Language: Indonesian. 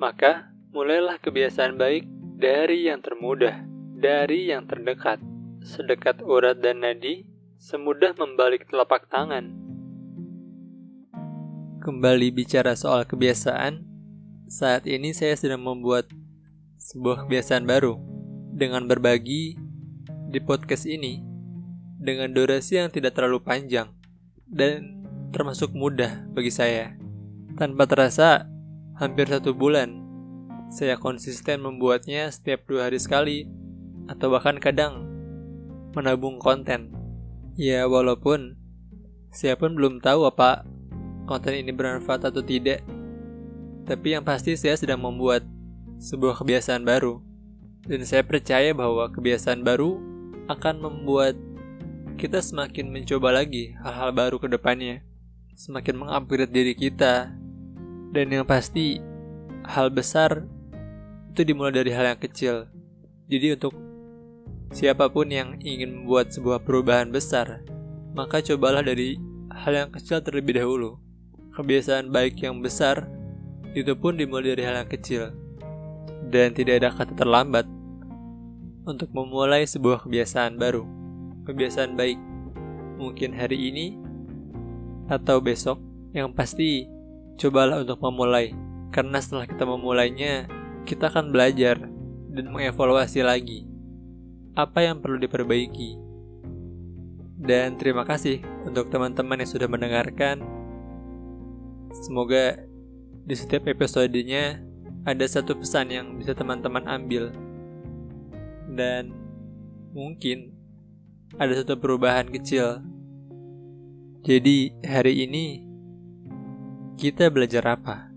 Maka, mulailah kebiasaan baik dari yang termudah, dari yang terdekat, sedekat urat dan nadi, semudah membalik telapak tangan. Kembali bicara soal kebiasaan, saat ini saya sedang membuat sebuah kebiasaan baru dengan berbagi di podcast ini dengan durasi yang tidak terlalu panjang dan termasuk mudah bagi saya. Tanpa terasa, hampir satu bulan, saya konsisten membuatnya setiap dua hari sekali, atau bahkan kadang menabung konten. Ya, walaupun saya pun belum tahu apa konten ini bermanfaat atau tidak, tapi yang pasti saya sedang membuat sebuah kebiasaan baru. Dan saya percaya bahwa kebiasaan baru akan membuat kita semakin mencoba lagi hal-hal baru ke depannya, semakin mengupgrade diri kita, dan yang pasti hal besar itu dimulai dari hal yang kecil. Jadi untuk siapa pun yang ingin membuat sebuah perubahan besar, maka cobalah dari hal yang kecil terlebih dahulu. Kebiasaan baik yang besar itu pun dimulai dari hal yang kecil. Dan tidak ada kata terlambat untuk memulai sebuah kebiasaan baru kebiasaan baik. Mungkin hari ini atau besok, yang pasti cobalah untuk memulai. Karena setelah kita memulainya, kita akan belajar dan mengevaluasi lagi apa yang perlu diperbaiki. Dan terima kasih untuk teman-teman yang sudah mendengarkan. Semoga di setiap episodenya ada satu pesan yang bisa teman-teman ambil. Dan mungkin ada satu perubahan kecil. Jadi, hari ini kita belajar apa?